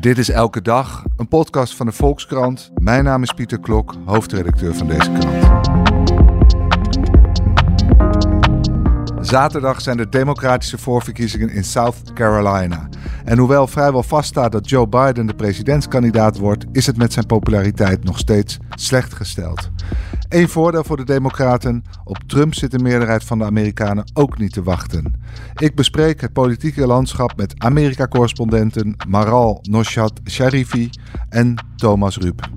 Dit is Elke Dag, een podcast van de Volkskrant. Mijn naam is Pieter Klok, hoofdredacteur van deze krant. Zaterdag zijn de democratische voorverkiezingen in South Carolina. En hoewel vrijwel vaststaat dat Joe Biden de presidentskandidaat wordt, is het met zijn populariteit nog steeds slecht gesteld. Eén voordeel voor de Democraten: op Trump zit de meerderheid van de Amerikanen ook niet te wachten. Ik bespreek het politieke landschap met Amerika-correspondenten Maral Noshat Sharifi en Thomas Rup.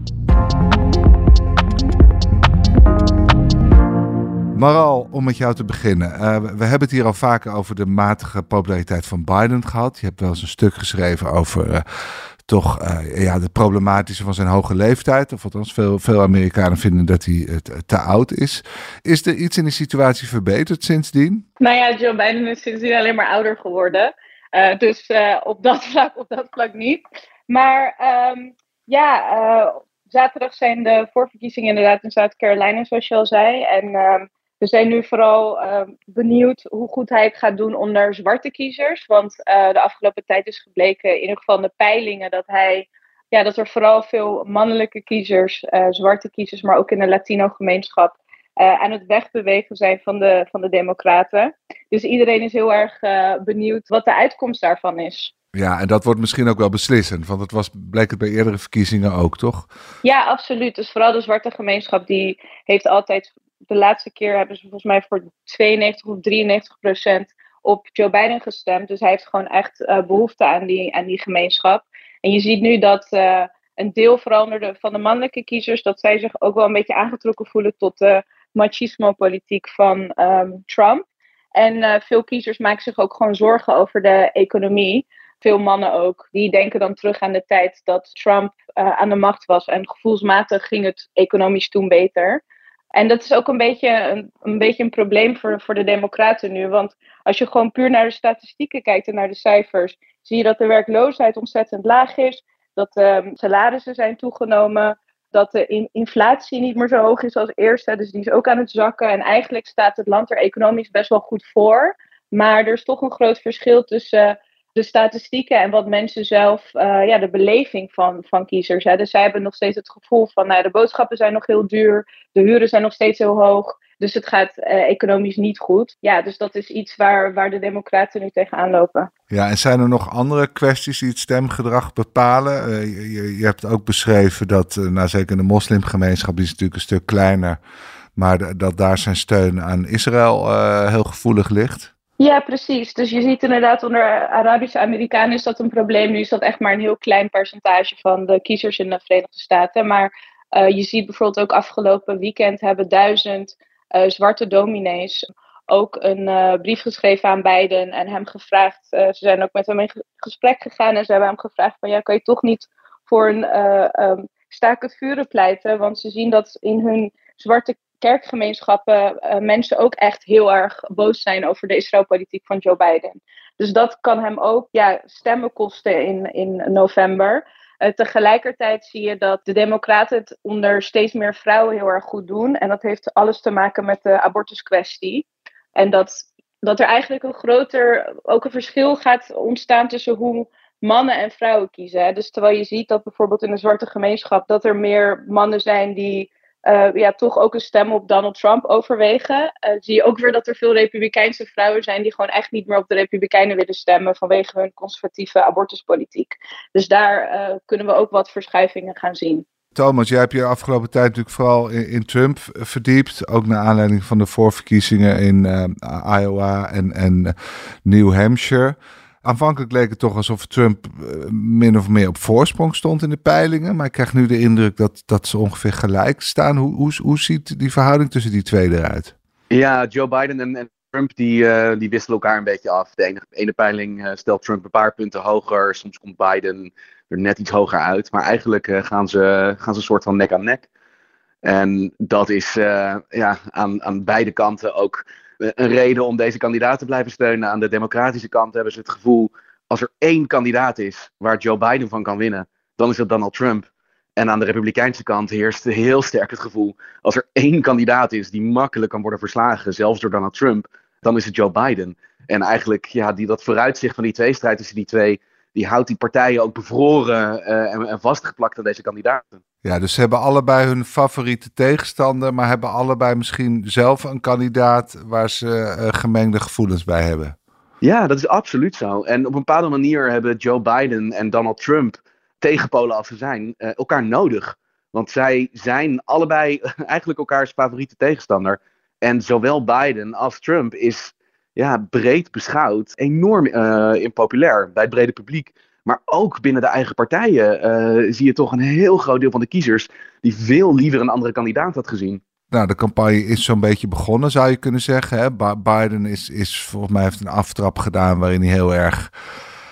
Maral, om met jou te beginnen. Uh, we hebben het hier al vaker over de matige populariteit van Biden gehad. Je hebt wel eens een stuk geschreven over uh, toch uh, ja, de problematische van zijn hoge leeftijd. Of althans, veel, veel Amerikanen vinden dat hij te, te oud is. Is er iets in de situatie verbeterd sindsdien? Nou ja, Joe Biden is sindsdien alleen maar ouder geworden. dus op, dat vlak, op dat vlak niet. Maar um, ja, zaterdag zijn de voorverkiezingen inderdaad in South Carolina, zoals je al zei. En um, we zijn nu vooral uh, benieuwd hoe goed hij het gaat doen onder zwarte kiezers. Want uh, de afgelopen tijd is gebleken, in ieder geval in de peilingen, dat hij. Ja, dat er vooral veel mannelijke kiezers, uh, zwarte kiezers, maar ook in de Latino-gemeenschap. aan het wegbewegen zijn van de, van de Democraten. Dus iedereen is heel erg benieuwd wat de uitkomst daarvan is. Ja, en dat wordt misschien ook wel beslissend, want het was, bleek het bij eerdere verkiezingen ook, toch? Ja, absoluut. Dus vooral de zwarte gemeenschap, die heeft altijd de laatste keer hebben ze volgens mij voor 92 of 93 procent op Joe Biden gestemd. Dus hij heeft gewoon echt uh, behoefte aan die, aan die gemeenschap. En je ziet nu dat uh, een deel veranderde van de mannelijke kiezers, dat zij zich ook wel een beetje aangetrokken voelen tot de machismo-politiek van um, Trump. En uh, veel kiezers maken zich ook gewoon zorgen over de economie. Veel mannen ook. Die denken dan terug aan de tijd dat Trump aan de macht was. En gevoelsmatig ging het economisch toen beter. En dat is ook een beetje een, een, beetje een probleem voor, voor de Democraten nu. Want als je gewoon puur naar de statistieken kijkt en naar de cijfers, zie je dat de werkloosheid ontzettend laag is. Dat de ehm, salarissen zijn toegenomen. Dat de inflatie niet meer zo hoog is als eerst. Dus die is ook aan het zakken. En eigenlijk staat het land er economisch best wel goed voor. Maar er is toch een groot verschil tussen de statistieken en wat mensen zelf, uh, ja, de beleving van, van kiezers. Hè. Dus zij hebben nog steeds het gevoel van, nou, de boodschappen zijn nog heel duur, de huren zijn nog steeds heel hoog. Dus het gaat uh, economisch niet goed. Ja, dus dat is iets waar, waar de Democraten nu tegenaan lopen. Ja, en zijn er nog andere kwesties die het stemgedrag bepalen? Uh, je, je, hebt ook beschreven dat, nou zeker de moslimgemeenschap, die is natuurlijk een stuk kleiner, maar dat daar zijn steun aan Israël heel gevoelig ligt. Ja, precies. Dus je ziet inderdaad onder Arabische Amerikanen is dat een probleem. Nu is dat echt maar een heel klein percentage van de kiezers in de Verenigde Staten. Maar uh, je ziet bijvoorbeeld ook afgelopen weekend hebben duizend uh, zwarte dominees ook een uh, brief geschreven aan Biden en hem gevraagd. ze zijn ook met hem in gesprek gegaan en ze hebben hem gevraagd van ja, kan je toch niet voor een um, staak het vuren pleiten? Want ze zien dat in hun zwarte kerkgemeenschappen uh, mensen ook echt heel erg boos zijn over de Israëlpolitiek van Joe Biden. Dus dat kan hem ook ja, stemmen kosten in, in november. Uh, tegelijkertijd zie je dat de Democraten het onder steeds meer vrouwen heel erg goed doen. En dat heeft alles te maken met de abortuskwestie. En dat, dat er eigenlijk een groter, ook een verschil gaat ontstaan tussen hoe mannen en vrouwen kiezen. Dus terwijl je ziet dat bijvoorbeeld in de zwarte gemeenschap dat er meer mannen zijn die uh, ja, toch ook een stem op Donald Trump overwegen. Uh, zie je ook weer dat er veel Republikeinse vrouwen zijn die gewoon echt niet meer op de Republikeinen willen stemmen vanwege hun conservatieve abortuspolitiek. Dus daar uh, kunnen we ook wat verschuivingen gaan zien. Thomas, jij hebt je afgelopen tijd natuurlijk vooral in, in Trump verdiept. Ook naar aanleiding van de voorverkiezingen in Iowa en, en New Hampshire. Aanvankelijk leek het toch alsof Trump eh, min of meer op voorsprong stond in de peilingen. Maar ik krijg nu de indruk dat, dat ze ongeveer gelijk staan. Hoe, hoe, hoe ziet die verhouding tussen die twee eruit? Ja, Joe Biden en, Trump die, uh, die wisselen elkaar een beetje af. De ene, peiling uh, stelt Trump een paar punten hoger. Soms komt Biden er net iets hoger uit. Maar eigenlijk gaan, ze, gaan ze een soort van nek aan nek. En dat is ja, aan, aan beide kanten ook een reden om deze kandidaat te blijven steunen. Aan de democratische kant hebben ze het gevoel, als er één kandidaat is waar Joe Biden van kan winnen, dan is het Donald Trump. En aan de Republikeinse kant heerst heel sterk het gevoel, als er één kandidaat is die makkelijk kan worden verslagen, zelfs door Donald Trump, dan is het Joe Biden. En eigenlijk, ja, die, dat vooruitzicht van die tweestrijd tussen die twee, die houdt die partijen ook bevroren uh, en, en, vastgeplakt aan deze kandidaten. Ja, dus ze hebben allebei hun favoriete tegenstander, maar hebben allebei misschien zelf een kandidaat waar ze uh, gemengde gevoelens bij hebben. Ja, dat is absoluut zo. En op een bepaalde manier hebben Joe Biden en Donald Trump, tegenpolen als ze zijn, uh, elkaar nodig. Want zij zijn allebei eigenlijk elkaars favoriete tegenstander. En zowel Biden als Trump is ja, breed beschouwd enorm uh, impopulair bij het brede publiek. Maar ook binnen de eigen partijen uh, zie je toch een heel groot deel van de kiezers die veel liever een andere kandidaat had gezien. Nou, de campagne is zo'n beetje begonnen, zou je kunnen zeggen. Hè? Biden is, is volgens mij heeft een aftrap gedaan waarin hij heel erg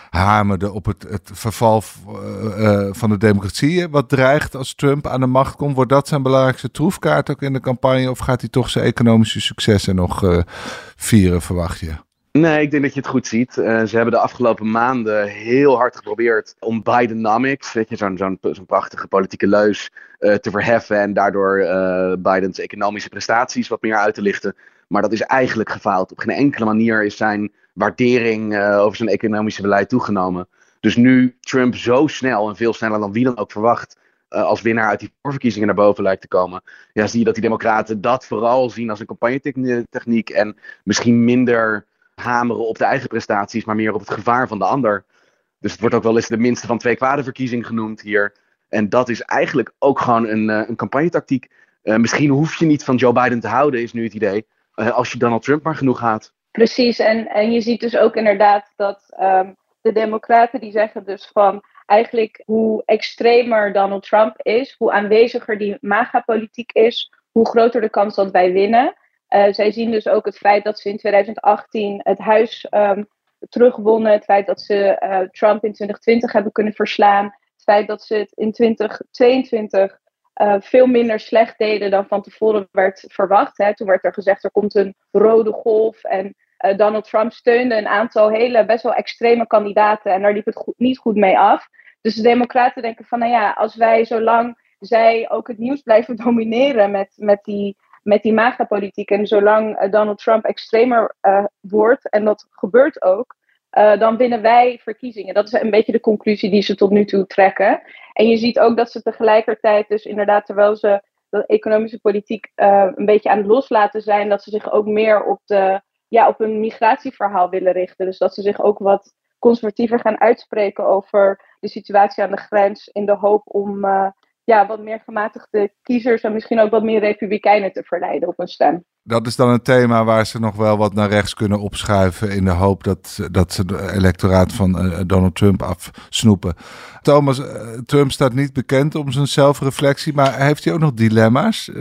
hamerde op het, het verval uh, van de democratie. Wat dreigt als Trump aan de macht komt. Wordt dat zijn belangrijkste troefkaart ook in de campagne? Of gaat hij toch zijn economische successen nog uh, vieren, verwacht je? Nee, ik denk dat je het goed ziet. Ze hebben de afgelopen maanden heel hard geprobeerd om Bidenomics, weet je, zo'n prachtige politieke leus, te verheffen en daardoor Bidens economische prestaties wat meer uit te lichten. Maar dat is eigenlijk gefaald. Op geen enkele manier is zijn waardering over zijn economische beleid toegenomen. Dus nu Trump zo snel en veel sneller dan wie dan ook verwacht als winnaar uit die voorverkiezingen naar boven lijkt te komen. Ja, zie je dat die democraten dat vooral zien als een campagnetechniek en misschien minder hameren op de eigen prestaties, maar meer op het gevaar van de ander. Dus het wordt ook wel eens de minste van twee kwade verkiezing genoemd hier. En dat is eigenlijk ook gewoon een, uh, een campagnetactiek. Misschien hoef je niet van Joe Biden te houden, is nu het idee. Als je Donald Trump maar genoeg haat. Precies, en, en je ziet dus ook inderdaad dat um, de Democraten die zeggen dus van eigenlijk hoe extremer Donald Trump is, hoe aanweziger die MAGA-politiek is, hoe groter de kans dat wij winnen. Uh, zij zien dus ook het feit dat ze in 2018 het huis um, terugwonnen. Het feit dat ze uh, Trump in 2020 hebben kunnen verslaan. Het feit dat ze het in 2022 uh, veel minder slecht deden dan van tevoren werd verwacht. Hè. Toen werd er gezegd er komt een rode golf. En Donald Trump steunde een aantal hele best wel extreme kandidaten. En daar liep het niet goed mee af. Dus de Democraten denken van nou ja, als wij zolang zij ook het nieuws blijven domineren met, met die met die MAGA-politiek. En zolang uh, Donald Trump extremer uh, wordt, en dat gebeurt ook, dan winnen wij verkiezingen. Dat is een beetje de conclusie die ze tot nu toe trekken. En je ziet ook dat ze tegelijkertijd, dus inderdaad, terwijl ze de economische politiek een beetje aan het loslaten zijn, dat ze zich ook meer op, de, ja, op een migratieverhaal willen richten. Dus dat ze zich ook wat conservatiever gaan uitspreken over de situatie aan de grens, in de hoop om ja, wat meer gematigde kiezers en misschien ook wat meer republikeinen te verleiden op een stem. Dat is dan een thema waar ze nog wel wat naar rechts kunnen opschuiven in de hoop dat, dat ze het electoraat van uh, Donald Trump afsnoepen. Thomas, uh, Trump staat niet bekend om zijn zelfreflectie, maar heeft hij ook nog dilemma's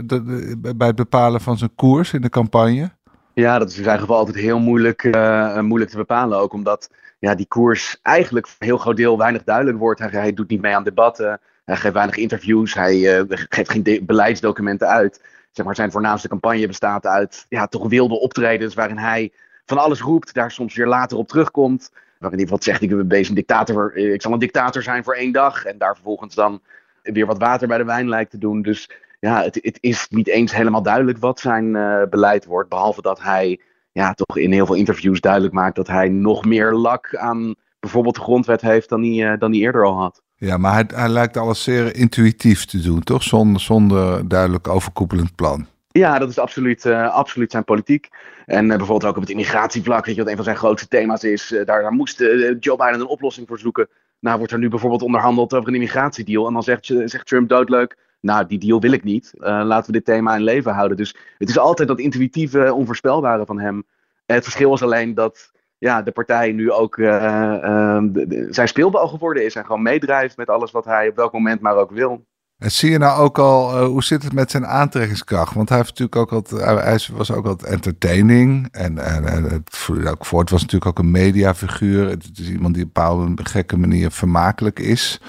bij het bepalen van zijn koers in de campagne? Ja, dat is in zijn geval altijd heel moeilijk, uh, moeilijk te bepalen. Ook omdat ja, die koers eigenlijk voor een heel groot deel weinig duidelijk wordt. Hij, hij doet niet mee aan debatten. Hij geeft weinig interviews. Hij uh, geeft geen beleidsdocumenten uit. Zeg maar, zijn voornaamste campagne bestaat uit ja, toch wilde optredens waarin hij van alles roept, daar soms weer later op terugkomt. Waarin hij wat zegt, ik ben een dictator, eh, ik zal een dictator zijn voor één dag. En daar vervolgens dan weer wat water bij de wijn lijkt te doen. Dus ja, het, het is niet eens helemaal duidelijk wat zijn uh, beleid wordt. Behalve dat hij ja, toch in heel veel interviews duidelijk maakt dat hij nog meer lak aan bijvoorbeeld de grondwet heeft dan hij, uh, dan hij eerder al had. Ja, maar hij, hij lijkt alles zeer intuïtief te doen, toch? Zonder, zonder duidelijk overkoepelend plan. Ja, dat is absoluut, uh, absoluut zijn politiek. En uh, bijvoorbeeld ook op het immigratievlak, weet je, wat een van zijn grootste thema's is. Uh, daar, daar moest Joe Biden een oplossing voor zoeken. Nou, wordt er nu bijvoorbeeld onderhandeld over een immigratiedeal. En dan zegt, zegt Trump doodleuk, nou, die deal wil ik niet. laten we dit thema in leven houden. Dus het is altijd dat intuïtieve, onvoorspelbare van hem. Het verschil is alleen dat ja, de partij nu ook uh, uh, zijn speelbal geworden is. En gewoon meedrijft met alles wat hij op welk moment maar ook wil. En zie je nou ook al, hoe zit het met zijn aantrekkingskracht? Want hij, heeft natuurlijk ook altijd, hij was ook altijd entertaining. En, en, en het ook voor. Het was natuurlijk ook een mediafiguur. Het is iemand die op een bepaalde gekke manier vermakelijk is.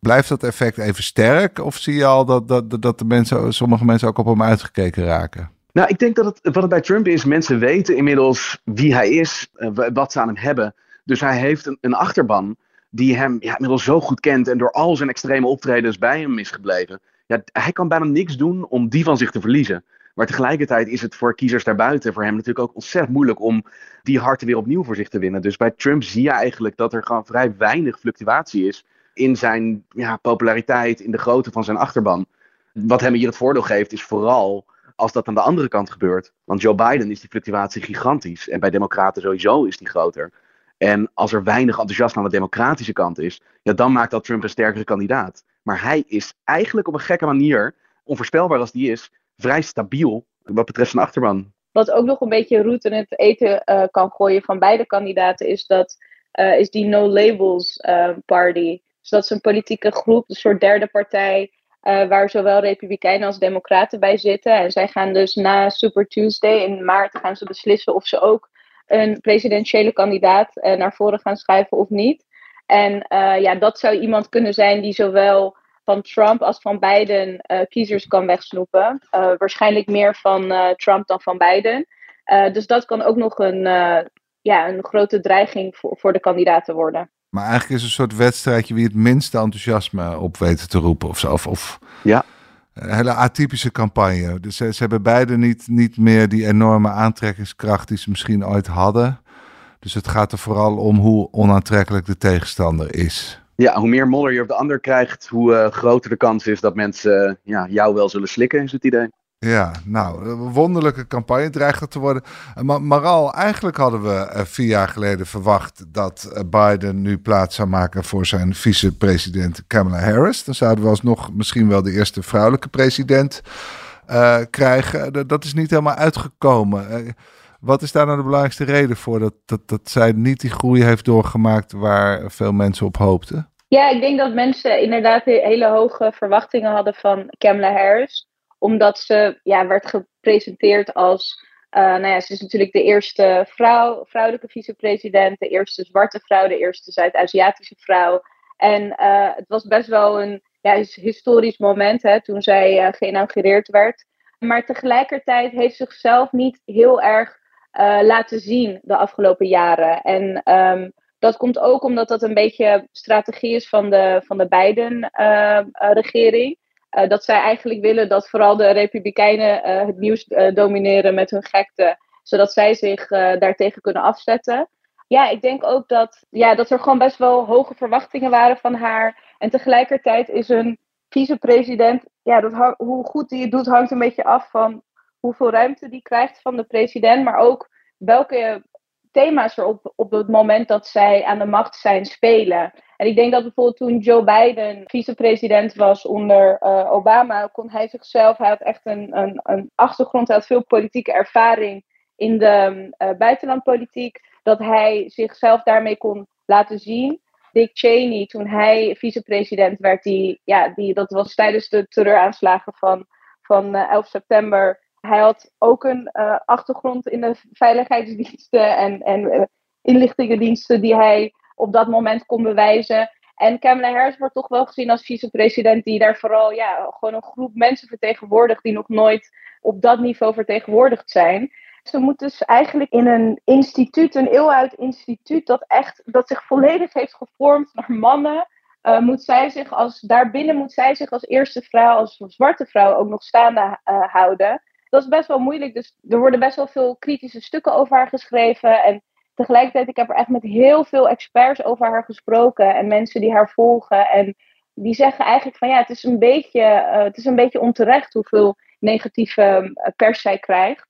Blijft dat effect even sterk? Of zie je al dat, dat, dat de mensen, sommige mensen ook op hem uitgekeken raken? Nou, ik denk dat het, wat het bij Trump is, mensen weten inmiddels wie hij is, eh, wat ze aan hem hebben. Dus hij heeft een, een achterban die hem ja, inmiddels zo goed kent en door al zijn extreme optredens bij hem is gebleven. Ja, hij kan bijna niks doen om die van zich te verliezen. Maar tegelijkertijd is het voor kiezers daarbuiten voor hem natuurlijk ook ontzettend moeilijk om die harten weer opnieuw voor zich te winnen. Dus bij Trump zie je eigenlijk dat er gewoon vrij weinig fluctuatie is in zijn ja, populariteit, in de grootte van zijn achterban. Wat hem hier het voordeel geeft, is vooral als dat aan de andere kant gebeurt. Want Joe Biden is die fluctuatie gigantisch. En bij Democraten sowieso is die groter. En als er weinig enthousiasme aan de democratische kant is, ja, dan maakt dat Trump een sterkere kandidaat. Maar hij is eigenlijk op een gekke manier, onvoorspelbaar als die is, vrij stabiel wat betreft zijn achterban. Wat ook nog een beetje roet in het eten uh, kan gooien van beide kandidaten, is, dat, uh, is die No Labels uh, Party. Dus dat is een politieke groep, een soort derde partij, waar zowel Republikeinen als Democraten bij zitten. En zij gaan dus na Super Tuesday in maart gaan ze beslissen of ze ook een presidentiële kandidaat naar voren gaan schuiven of niet. En ja, dat zou iemand kunnen zijn die zowel van Trump als van Biden kiezers kan wegsnoepen. Waarschijnlijk meer van Trump dan van Biden. dus dat kan ook nog een, ja, een grote dreiging voor, voor de kandidaten worden. Maar eigenlijk is het een soort wedstrijdje wie het minste enthousiasme op weten te roepen of zo. Of, of ja. Een hele atypische campagne. Dus ze, ze hebben beide niet, niet meer die enorme aantrekkingskracht die ze misschien ooit hadden. Dus het gaat er vooral om hoe onaantrekkelijk de tegenstander is. Ja, hoe meer modder je op de ander krijgt, hoe uh, groter de kans is dat mensen uh, ja, jou wel zullen slikken, is het idee. Ja, nou, een wonderlijke campagne dreigt te worden. Maar Maral, eigenlijk hadden we uh, vier jaar geleden verwacht dat Biden nu plaats zou maken voor zijn vicepresident Kamala Harris. Dan zouden we alsnog misschien wel de eerste vrouwelijke president krijgen. Dat is niet helemaal uitgekomen. Wat is daar nou de belangrijkste reden voor dat, dat, dat zij niet die groei heeft doorgemaakt waar veel mensen op hoopten? Ja, ik denk dat mensen inderdaad hele hoge verwachtingen hadden van Kamala Harris. Omdat ze ja, werd gepresenteerd als. Uh, nou ja, ze is natuurlijk de eerste vrouw, vrouwelijke vicepresident, de eerste zwarte vrouw, de eerste Zuid-Aziatische vrouw. En uh, het was best wel een ja, historisch moment hè, toen zij uh, geïnaugureerd werd. Maar tegelijkertijd heeft ze zichzelf niet heel erg laten zien de afgelopen jaren. En um, dat komt ook omdat dat een beetje strategie is van de, van de Biden-regering. Uh, dat zij eigenlijk willen dat vooral de Republikeinen uh, het nieuws domineren met hun gekte, zodat zij zich daartegen kunnen afzetten. Ja, ik denk ook dat, ja, dat er gewoon best wel hoge verwachtingen waren van haar. En tegelijkertijd is een vicepresident, ja, dat, hoe goed die het doet, hangt een beetje af van hoeveel ruimte die krijgt van de president, maar ook welke thema's er op, op het moment dat zij aan de macht zijn spelen. En ik denk dat bijvoorbeeld toen Joe Biden vicepresident was onder uh, Obama, kon hij zichzelf, hij had echt een, een, een achtergrond, hij had veel politieke ervaring in de uh, buitenlandpolitiek, dat hij zichzelf daarmee kon laten zien. Dick Cheney, toen hij vicepresident werd, die, ja, die, dat was tijdens de terreuraanslagen van, van uh, 11 september hij had ook een uh, achtergrond in de veiligheidsdiensten en, en uh, inlichtingendiensten die hij op dat moment kon bewijzen. En Kamala Harris wordt toch wel gezien als vicepresident die daar vooral ja, gewoon een groep mensen vertegenwoordigt die nog nooit op dat niveau vertegenwoordigd zijn. Ze moet dus eigenlijk in een instituut, een eeuwoud instituut, dat echt dat zich volledig heeft gevormd naar mannen. Uh, moet zij zich als, daarbinnen moet zij zich als eerste vrouw, als zwarte vrouw ook nog staande houden dat is best wel moeilijk. Dus er worden best wel veel kritische stukken over haar geschreven. En tegelijkertijd, ik heb er echt met heel veel experts over haar gesproken. En mensen die haar volgen. En die zeggen eigenlijk van ja, het is een beetje, uh, het is een beetje onterecht hoeveel negatieve uh, pers zij krijgt.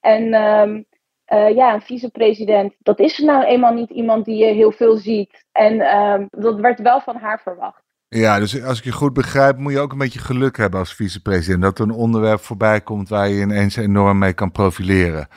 En um, uh, ja, een vicepresident, dat is nou eenmaal niet iemand die je heel veel ziet. En um, dat werd wel van haar verwacht. Ja, dus als ik je goed begrijp, moet je ook een beetje geluk hebben als vicepresident. Dat er een onderwerp voorbij komt waar je ineens enorm mee kan profileren.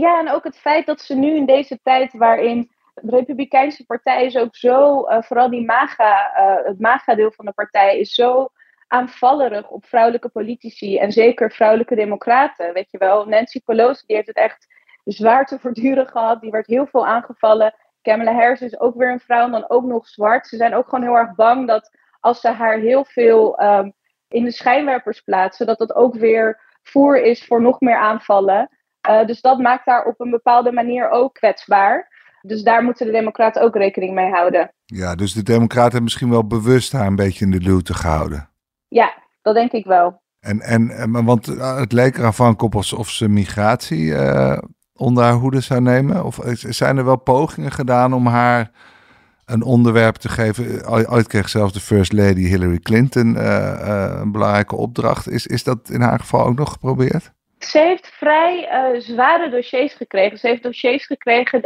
Ja, en ook het feit dat ze nu in deze tijd waarin de Republikeinse partij is ook zo, uh, vooral die MAGA, uh, het MAGA-deel van de partij, is zo aanvallerig op vrouwelijke politici en zeker vrouwelijke democraten. Weet je wel, Nancy Pelosi die heeft het echt zwaar te verduren gehad. Die werd heel veel aangevallen. Kamala Harris is ook weer een vrouw en dan ook nog zwart. Ze zijn ook gewoon heel erg bang dat als ze haar heel veel ehm, in de schijnwerpers plaatsen, dat dat ook weer voer is voor nog meer aanvallen. Uh, dus dat maakt haar op een bepaalde manier ook kwetsbaar. Dus daar moeten de Democraten ook rekening mee houden. Ja, dus de Democraten hebben misschien wel bewust haar een beetje in de luwte gehouden. Ja, dat denk ik wel. En, en, want het leek er aanvankelijk op alsof ze migratie uh, onder haar hoede zou nemen. Of zijn er wel pogingen gedaan om haar een onderwerp te geven? Ooit kreeg zelfs de First Lady Hillary Clinton uh, een belangrijke opdracht. Is, is dat in haar geval ook nog geprobeerd? Ze heeft vrij zware dossiers gekregen. Ze heeft dossiers gekregen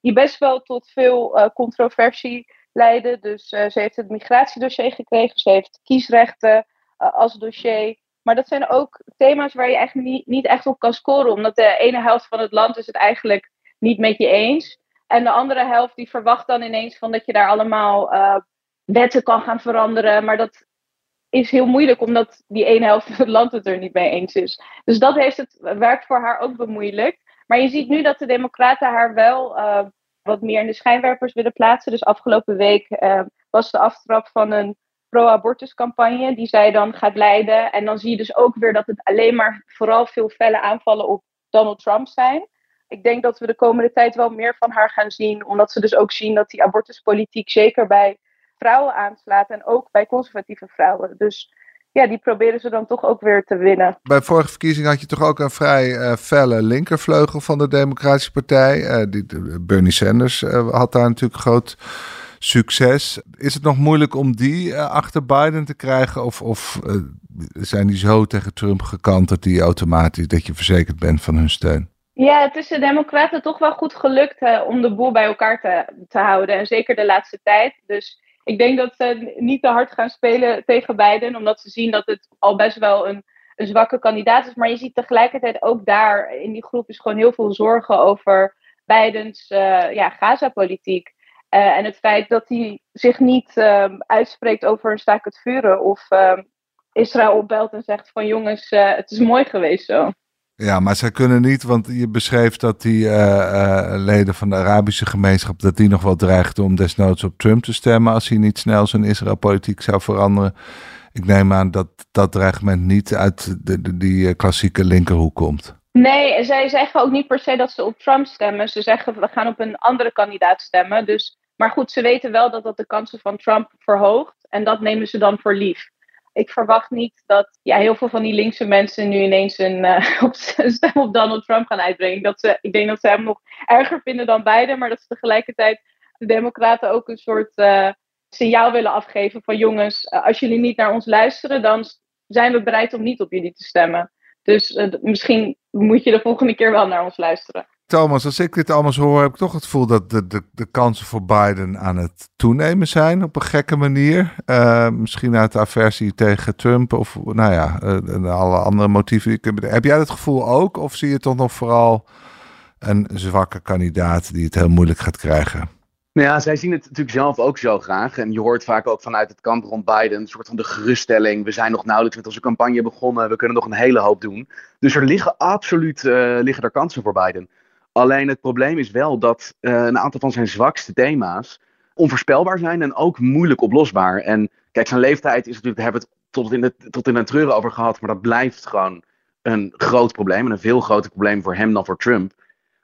die best wel tot veel controversie leiden. Dus ze heeft het migratiedossier gekregen. Ze heeft kiesrechten als dossier. Maar dat zijn ook thema's waar je eigenlijk niet, niet echt op kan scoren. Omdat de ene helft van het land is het eigenlijk niet met je eens. En de andere helft die verwacht dan ineens van dat je daar allemaal uh, wetten kan gaan veranderen. Maar dat is heel moeilijk omdat die ene helft van het land het er niet mee eens is. Dus dat heeft het werk voor haar ook bemoeilijkt. Maar je ziet nu dat de Democraten haar wel uh, wat meer in de schijnwerpers willen plaatsen. Dus afgelopen week uh, was de aftrap van een pro-abortuscampagne die zij dan gaat leiden. En dan zie je dus ook weer dat het alleen maar vooral veel felle aanvallen op Donald Trump zijn. Ik denk dat we de komende tijd wel meer van haar gaan zien, omdat ze dus ook zien dat die abortuspolitiek zeker bij vrouwen aanslaat en ook bij conservatieve vrouwen. Dus ja, die proberen ze dan toch ook weer te winnen. Bij vorige verkiezingen had je toch ook een vrij uh, felle linkervleugel van de Democratische Partij. Die, Bernie Sanders uh, had daar natuurlijk groot succes. Is het nog moeilijk om die achter Biden te krijgen? Of, of zijn die zo tegen Trump gekant dat die automatisch dat je verzekerd bent van hun steun? Ja, het is de Democraten toch wel goed gelukt uh, om de boel bij elkaar te, te houden. En zeker de laatste tijd. Dus ik denk dat ze niet te hard gaan spelen tegen Biden. Omdat ze zien dat het al best wel een, zwakke kandidaat is. Maar je ziet tegelijkertijd ook daar in die groep is gewoon heel veel zorgen over Bidens ja, Gaza-politiek. Uh, en het feit dat hij zich niet uh, uitspreekt over een staak het vuren of uh, Israël opbelt en zegt van jongens, eh, het is mooi geweest zo. Ja, maar zij kunnen niet, want je beschreef dat die leden van de Arabische gemeenschap, dat die nog wel dreigden om desnoods op Trump te stemmen als hij niet snel zijn Israël-politiek zou veranderen. Ik neem aan dat dat dreigement niet uit de, die klassieke linkerhoek komt. Nee, zij zeggen ook niet per se dat ze op Trump stemmen. Ze zeggen we gaan op een andere kandidaat stemmen. Dus, maar goed, ze weten wel dat dat de kansen van Trump verhoogt. En dat nemen ze dan voor lief. Ik verwacht niet dat ja, heel veel van die linkse mensen nu ineens een op, stem op Donald Trump gaan uitbrengen. Dat ze, ik denk dat ze hem nog erger vinden dan beide. Maar dat ze tegelijkertijd de Democraten ook een soort uh, signaal willen afgeven van jongens, uh, als jullie niet naar ons luisteren, dan zijn we bereid om niet op jullie te stemmen. Dus misschien moet je de volgende keer wel naar ons luisteren. Thomas, als ik dit allemaal hoor, heb ik toch het gevoel dat de, de, de kansen voor Biden aan het toenemen zijn op een gekke manier. Uh, misschien uit aversie tegen Trump of nou ja, uh, alle andere motieven. Die. Heb jij dat gevoel ook? Of zie je toch nog vooral een zwakke kandidaat die het heel moeilijk gaat krijgen? Nou ja, zij zien het natuurlijk zelf ook zo graag. En je hoort vaak ook vanuit het kamp rond Biden een soort van de geruststelling. We zijn nog nauwelijks met onze campagne begonnen. We kunnen nog een hele hoop doen. Dus er liggen absoluut uh, liggen er kansen voor Biden. Alleen het probleem is wel dat uh, een aantal van zijn zwakste thema's onvoorspelbaar zijn en ook moeilijk oplosbaar. En kijk, zijn leeftijd is natuurlijk, daar hebben we het tot in, de, tot in de treuren over gehad. Maar dat blijft gewoon een groot probleem. En een veel groter probleem voor hem dan voor Trump.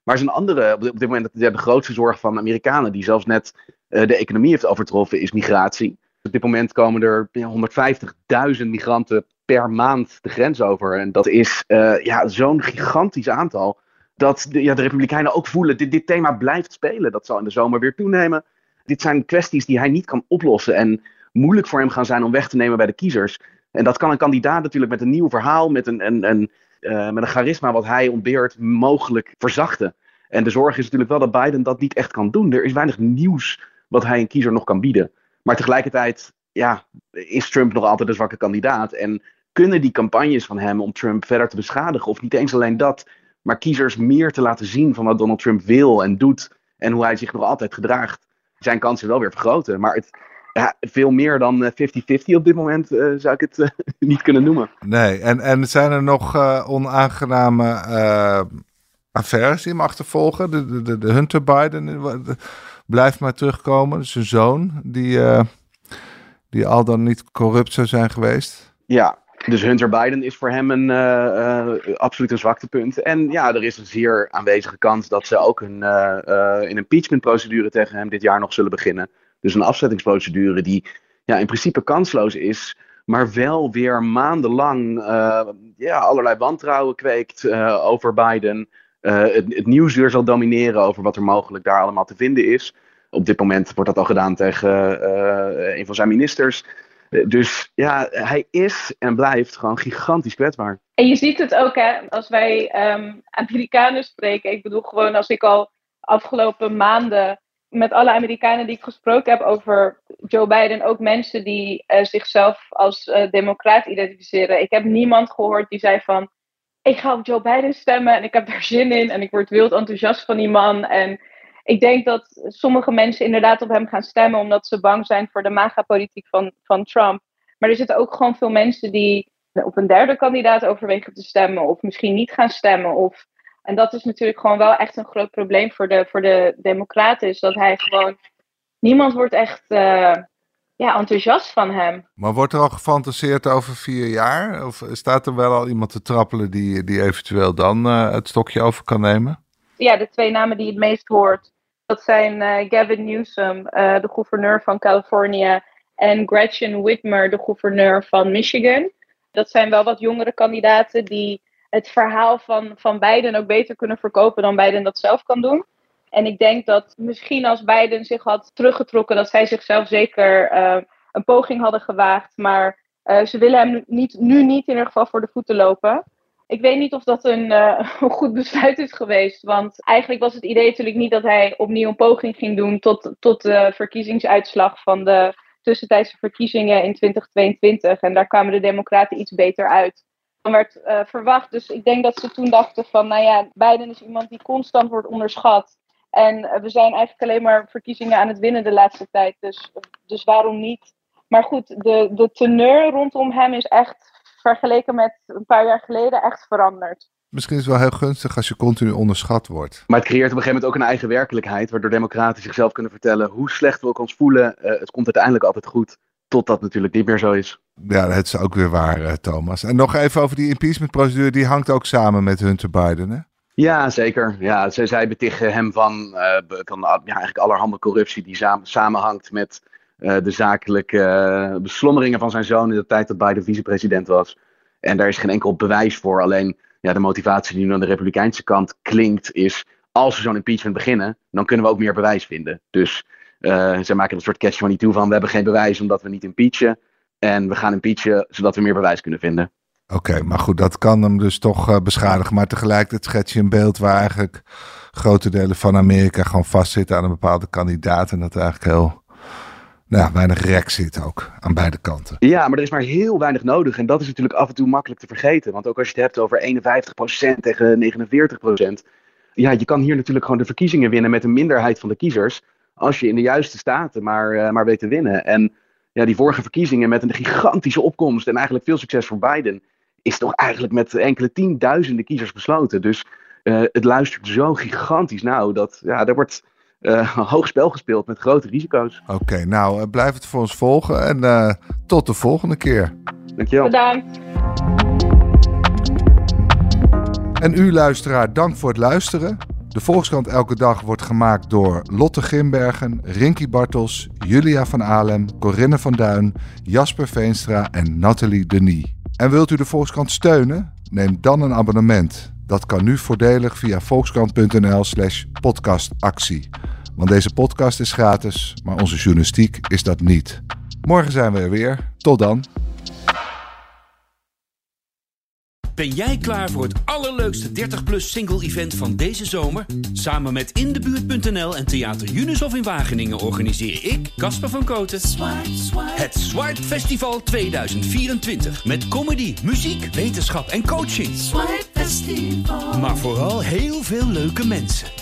Maar een andere, op dit moment de, grootste zorg van Amerikanen, die zelfs net uh, de economie heeft overtroffen, is migratie. Op dit moment komen er ja, 150.000 migranten per maand de grens over. En dat is uh, ja, zo'n gigantisch aantal. Dat de, ja, de Republikeinen ook voelen, dit, dit thema blijft spelen. Dat zal in de zomer weer toenemen. Dit zijn kwesties die hij niet kan oplossen. En moeilijk voor hem gaan zijn om weg te nemen bij de kiezers. En dat kan een kandidaat natuurlijk met een nieuw verhaal, met een, een, een uh, met een charisma wat hij ontbeert, mogelijk verzachten. En de zorg is natuurlijk wel dat Biden dat niet echt kan doen. Er is weinig nieuws wat hij een kiezer nog kan bieden. Maar tegelijkertijd ja, is Trump nog altijd een zwakke kandidaat. En kunnen die campagnes van hem om Trump verder te beschadigen, of niet eens alleen dat, maar kiezers meer te laten zien van wat Donald Trump wil en doet en hoe hij zich nog altijd gedraagt, zijn kansen wel weer vergroten. Maar het, ja, veel meer dan 50-50 eh, op dit moment uh, zou ik het uh, niet kunnen noemen. Nee, en, en zijn er nog onaangename affaires die hem achtervolgen? De, de, de Hunter Biden blijft maar terugkomen. Zijn zoon, die, die al dan niet corrupt zou zijn geweest? Ja, dus Hunter Biden is voor hem een uh, absoluut een zwaktepunt. En ja, er is een zeer aanwezige kans dat ze ook een, uh, een impeachmentprocedure tegen hem dit jaar nog zullen beginnen. Dus een afzettingsprocedure die ja, in principe kansloos is, maar wel weer maandenlang ja, allerlei wantrouwen kweekt over Biden. Het, het, nieuws weer zal domineren over wat er mogelijk daar allemaal te vinden is. Op dit moment wordt dat al gedaan tegen een van zijn ministers. Dus ja, hij is en blijft gewoon gigantisch kwetsbaar. En je ziet het ook, hè, als wij um, Amerikanen spreken. Ik bedoel, gewoon als ik al afgelopen maanden met alle Amerikanen die ik gesproken heb over Joe Biden, ook mensen die uh, zichzelf als uh, democraat identificeren. Ik heb niemand gehoord die zei van, ik ga op Joe Biden stemmen en ik heb daar zin in en ik word wild enthousiast van die man. En ik denk dat sommige mensen inderdaad op hem gaan stemmen omdat ze bang zijn voor de MAGA-politiek van, van Trump. Maar er zitten ook gewoon veel mensen die op een derde kandidaat overwegen te stemmen of misschien niet gaan stemmen. Of, en dat is natuurlijk gewoon wel echt een groot probleem voor de, voor de Democraten. Is dat hij gewoon. Niemand wordt echt uh, ja, enthousiast van hem. Maar wordt er al gefantaseerd over vier jaar? Of staat er wel al iemand te trappelen die, die eventueel dan uh, het stokje over kan nemen? ja, de twee namen die het meest hoort, dat zijn uh, Gavin Newsom, uh, de gouverneur van Californië, en Gretchen Whitmer, de gouverneur van Michigan. Dat zijn wel wat jongere kandidaten die het verhaal van, van Biden ook beter kunnen verkopen dan Biden dat zelf kan doen. En ik denk dat misschien als Biden zich had teruggetrokken, dat zij zichzelf zeker uh, een poging hadden gewaagd. Maar ze willen hem niet, nu niet in ieder geval voor de voeten lopen. Ik weet niet of dat een, uh, een, goed besluit is geweest. Want eigenlijk was het idee natuurlijk niet dat hij opnieuw een poging ging doen tot, tot de verkiezingsuitslag van de tussentijdse verkiezingen in 2022. En daar kwamen de Democraten iets beter uit. Dan werd uh, verwacht. Dus ik denk dat ze toen dachten van, nou ja, Biden is iemand die constant wordt onderschat. En uh, we zijn eigenlijk alleen maar verkiezingen aan het winnen de laatste tijd. Dus, dus waarom niet? Maar goed, de, de teneur rondom hem is echt vergeleken met een paar jaar geleden echt veranderd. Misschien is het wel heel gunstig als je continu onderschat wordt. Maar het creëert op een gegeven moment ook een eigen werkelijkheid, waardoor democraten zichzelf kunnen vertellen hoe slecht we ook ons voelen. Uh, het komt uiteindelijk altijd goed, tot dat natuurlijk niet meer zo is. Ja, dat is ook weer waar, uh, Thomas. En nog even over die impeachment-procedure, die hangt ook samen met Hunter Biden, hè? Ja, zeker. Ja, zij, zij betichten hem van, uh, van ja, eigenlijk allerhande corruptie die samen, samenhangt met de zakelijke uh, beslommeringen van zijn zoon in de tijd dat Biden vicepresident was. En daar is geen enkel bewijs voor. Alleen ja, de motivatie die nu aan de Republikeinse kant klinkt is... als we zo'n impeachment beginnen, dan kunnen we ook meer bewijs vinden. Dus uh, zij maken een soort catch van toe van... we hebben geen bewijs omdat we niet impeachen. En we gaan impeachen zodat we meer bewijs kunnen vinden. Oké, maar goed, dat kan hem dus toch beschadigen. Maar tegelijkertijd schets je een beeld waar eigenlijk grote delen van Amerika gewoon vastzitten aan een bepaalde kandidaat. En dat eigenlijk heel nou, weinig rek zit ook aan beide kanten. Ja, maar er is maar heel weinig nodig. En dat is natuurlijk af en toe makkelijk te vergeten. Want ook als je het hebt over 51% tegen 49%. Ja, je kan hier natuurlijk gewoon de verkiezingen winnen met een minderheid van de kiezers. Als je in de juiste staten maar, uh, maar weet te winnen. En ja, die vorige verkiezingen met een gigantische opkomst en eigenlijk veel succes voor Biden. Is toch eigenlijk met enkele tienduizenden kiezers besloten. Dus uh, het luistert zo gigantisch nauw dat ja, er wordt uh, hoog spel gespeeld met grote risico's. Oké, okay, nou uh, blijf het voor ons volgen en uh, tot de volgende keer. Dankjewel. Bedankt. En u luisteraar, dank voor het luisteren. De Volkskrant Elke Dag wordt gemaakt door Lotte Grimbergen, Rinky Bartels, Julia van Alem, Corinne van Duin, Jasper Veenstra en Nathalie Denis. En wilt u de Volkskrant steunen? Neem dan een abonnement. Dat kan nu voordelig via volkskrant.nl slash podcastactie. Want deze podcast is gratis, maar onze journalistiek is dat niet. Morgen zijn we er weer. Tot dan. Ben jij klaar voor het allerleukste 30-plus single-event van deze zomer? Samen met Indebuurt.nl en Theater Junushof in Wageningen organiseer ik, Casper van Koten, het Swipe Festival 2024. Met comedy, muziek, wetenschap en coaching. Swipe Festival. Maar vooral heel veel leuke mensen.